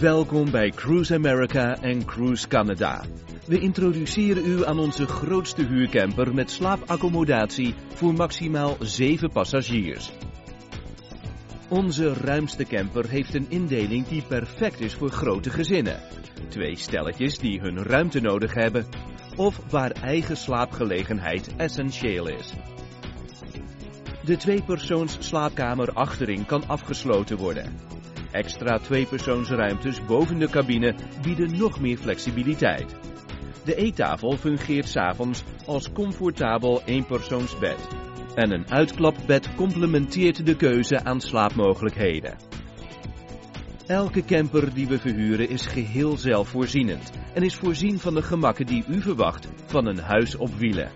Welkom bij Cruise America en Cruise Canada. We introduceren u aan onze grootste huurcamper met slaapaccommodatie voor maximaal 7 passagiers. Onze ruimste camper heeft een indeling die perfect is voor grote gezinnen. Twee stelletjes die hun ruimte nodig hebben of waar eigen slaapgelegenheid essentieel is. De tweepersoons slaapkamer achterin kan afgesloten worden. Extra tweepersoonsruimtes boven de cabine bieden nog meer flexibiliteit. De eettafel fungeert s'avonds als comfortabel eenpersoonsbed. En een uitklapbed complementeert de keuze aan slaapmogelijkheden. Elke camper die we verhuren is geheel zelfvoorzienend en is voorzien van de gemakken die u verwacht van een huis op wielen.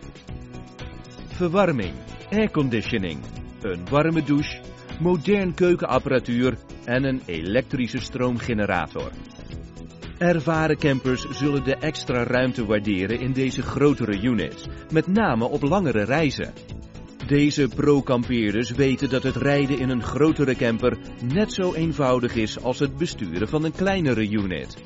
Verwarming, airconditioning, een warme douche, modern keukenapparatuur en een elektrische stroomgenerator. Ervaren campers zullen de extra ruimte waarderen in deze grotere units, met name op langere reizen. Deze pro-kampeerders weten dat het rijden in een grotere camper net zo eenvoudig is als het besturen van een kleinere unit.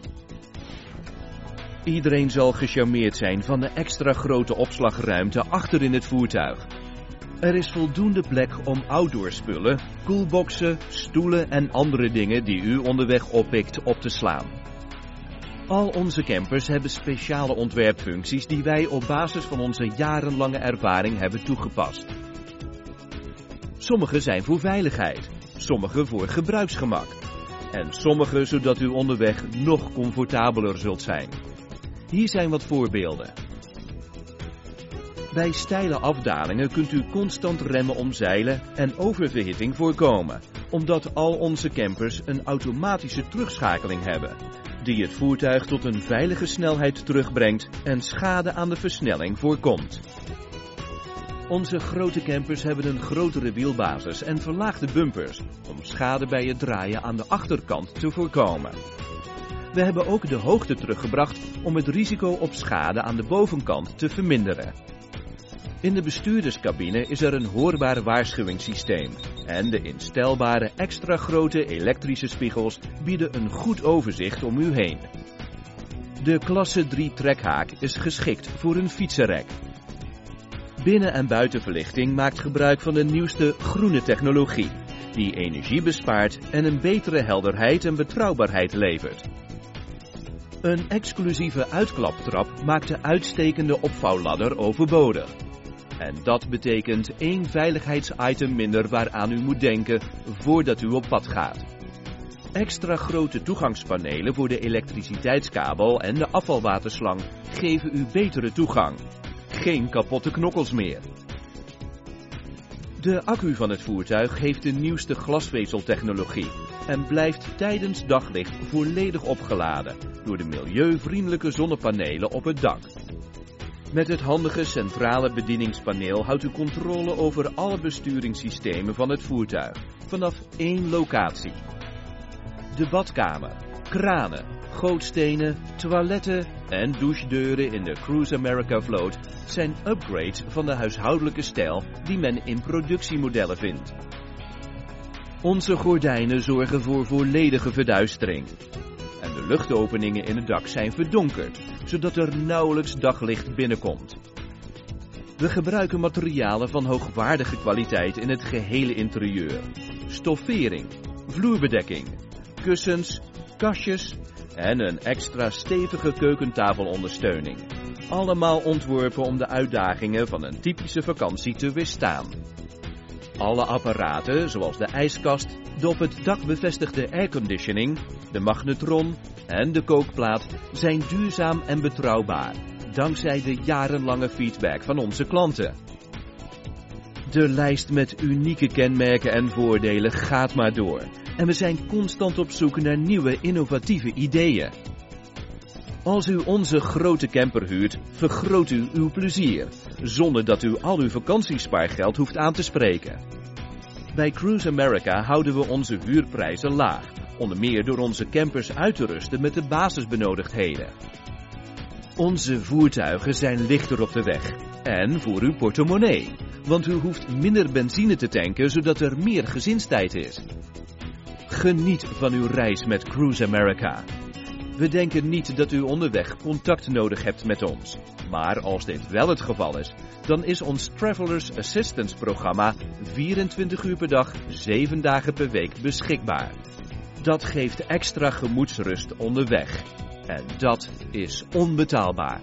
Iedereen zal gecharmeerd zijn van de extra grote opslagruimte achter in het voertuig. Er is voldoende plek om outdoorspullen, koelboxen, stoelen en andere dingen die u onderweg oppikt op te slaan. Al onze campers hebben speciale ontwerpfuncties die wij op basis van onze jarenlange ervaring hebben toegepast. Sommige zijn voor veiligheid, sommige voor gebruiksgemak en sommige zodat u onderweg nog comfortabeler zult zijn. Hier zijn wat voorbeelden. Bij steile afdalingen kunt u constant remmen omzeilen en oververhitting voorkomen, omdat al onze campers een automatische terugschakeling hebben, die het voertuig tot een veilige snelheid terugbrengt en schade aan de versnelling voorkomt. Onze grote campers hebben een grotere wielbasis en verlaagde bumpers om schade bij het draaien aan de achterkant te voorkomen. We hebben ook de hoogte teruggebracht om het risico op schade aan de bovenkant te verminderen. In de bestuurderscabine is er een hoorbaar waarschuwingssysteem en de instelbare extra grote elektrische spiegels bieden een goed overzicht om u heen. De klasse 3 trekhaak is geschikt voor een fietsenrek. Binnen- en buitenverlichting maakt gebruik van de nieuwste groene technologie, die energie bespaart en een betere helderheid en betrouwbaarheid levert. Een exclusieve uitklaptrap maakt de uitstekende opvouwladder overbodig. En dat betekent één veiligheidsitem minder waaraan u moet denken voordat u op pad gaat. Extra grote toegangspanelen voor de elektriciteitskabel en de afvalwaterslang geven u betere toegang. Geen kapotte knokkels meer. De accu van het voertuig heeft de nieuwste glasvezeltechnologie en blijft tijdens daglicht volledig opgeladen door de milieuvriendelijke zonnepanelen op het dak. Met het handige centrale bedieningspaneel houdt u controle over alle besturingssystemen van het voertuig vanaf één locatie. De badkamer, kranen, gootstenen, toiletten en douchedeuren in de Cruise America vloot zijn upgrades van de huishoudelijke stijl die men in productiemodellen vindt. Onze gordijnen zorgen voor volledige verduistering. De luchtopeningen in het dak zijn verdonkerd, zodat er nauwelijks daglicht binnenkomt. We gebruiken materialen van hoogwaardige kwaliteit in het gehele interieur. Stoffering, vloerbedekking, kussens, kastjes en een extra stevige keukentafelondersteuning. Allemaal ontworpen om de uitdagingen van een typische vakantie te weerstaan. Alle apparaten, zoals de ijskast, de op het dak bevestigde airconditioning, de magnetron en de kookplaat, zijn duurzaam en betrouwbaar, dankzij de jarenlange feedback van onze klanten. De lijst met unieke kenmerken en voordelen gaat maar door. En we zijn constant op zoek naar nieuwe innovatieve ideeën. Als u onze grote camper huurt, vergroot u uw plezier, zonder dat u al uw vakantiespaargeld hoeft aan te spreken. Bij Cruise America houden we onze huurprijzen laag, onder meer door onze campers uit te rusten met de basisbenodigdheden. Onze voertuigen zijn lichter op de weg en voor uw portemonnee, want u hoeft minder benzine te tanken zodat er meer gezinstijd is. Geniet van uw reis met Cruise America. We denken niet dat u onderweg contact nodig hebt met ons. Maar als dit wel het geval is, dan is ons Travelers Assistance programma 24 uur per dag, 7 dagen per week beschikbaar. Dat geeft extra gemoedsrust onderweg. En dat is onbetaalbaar.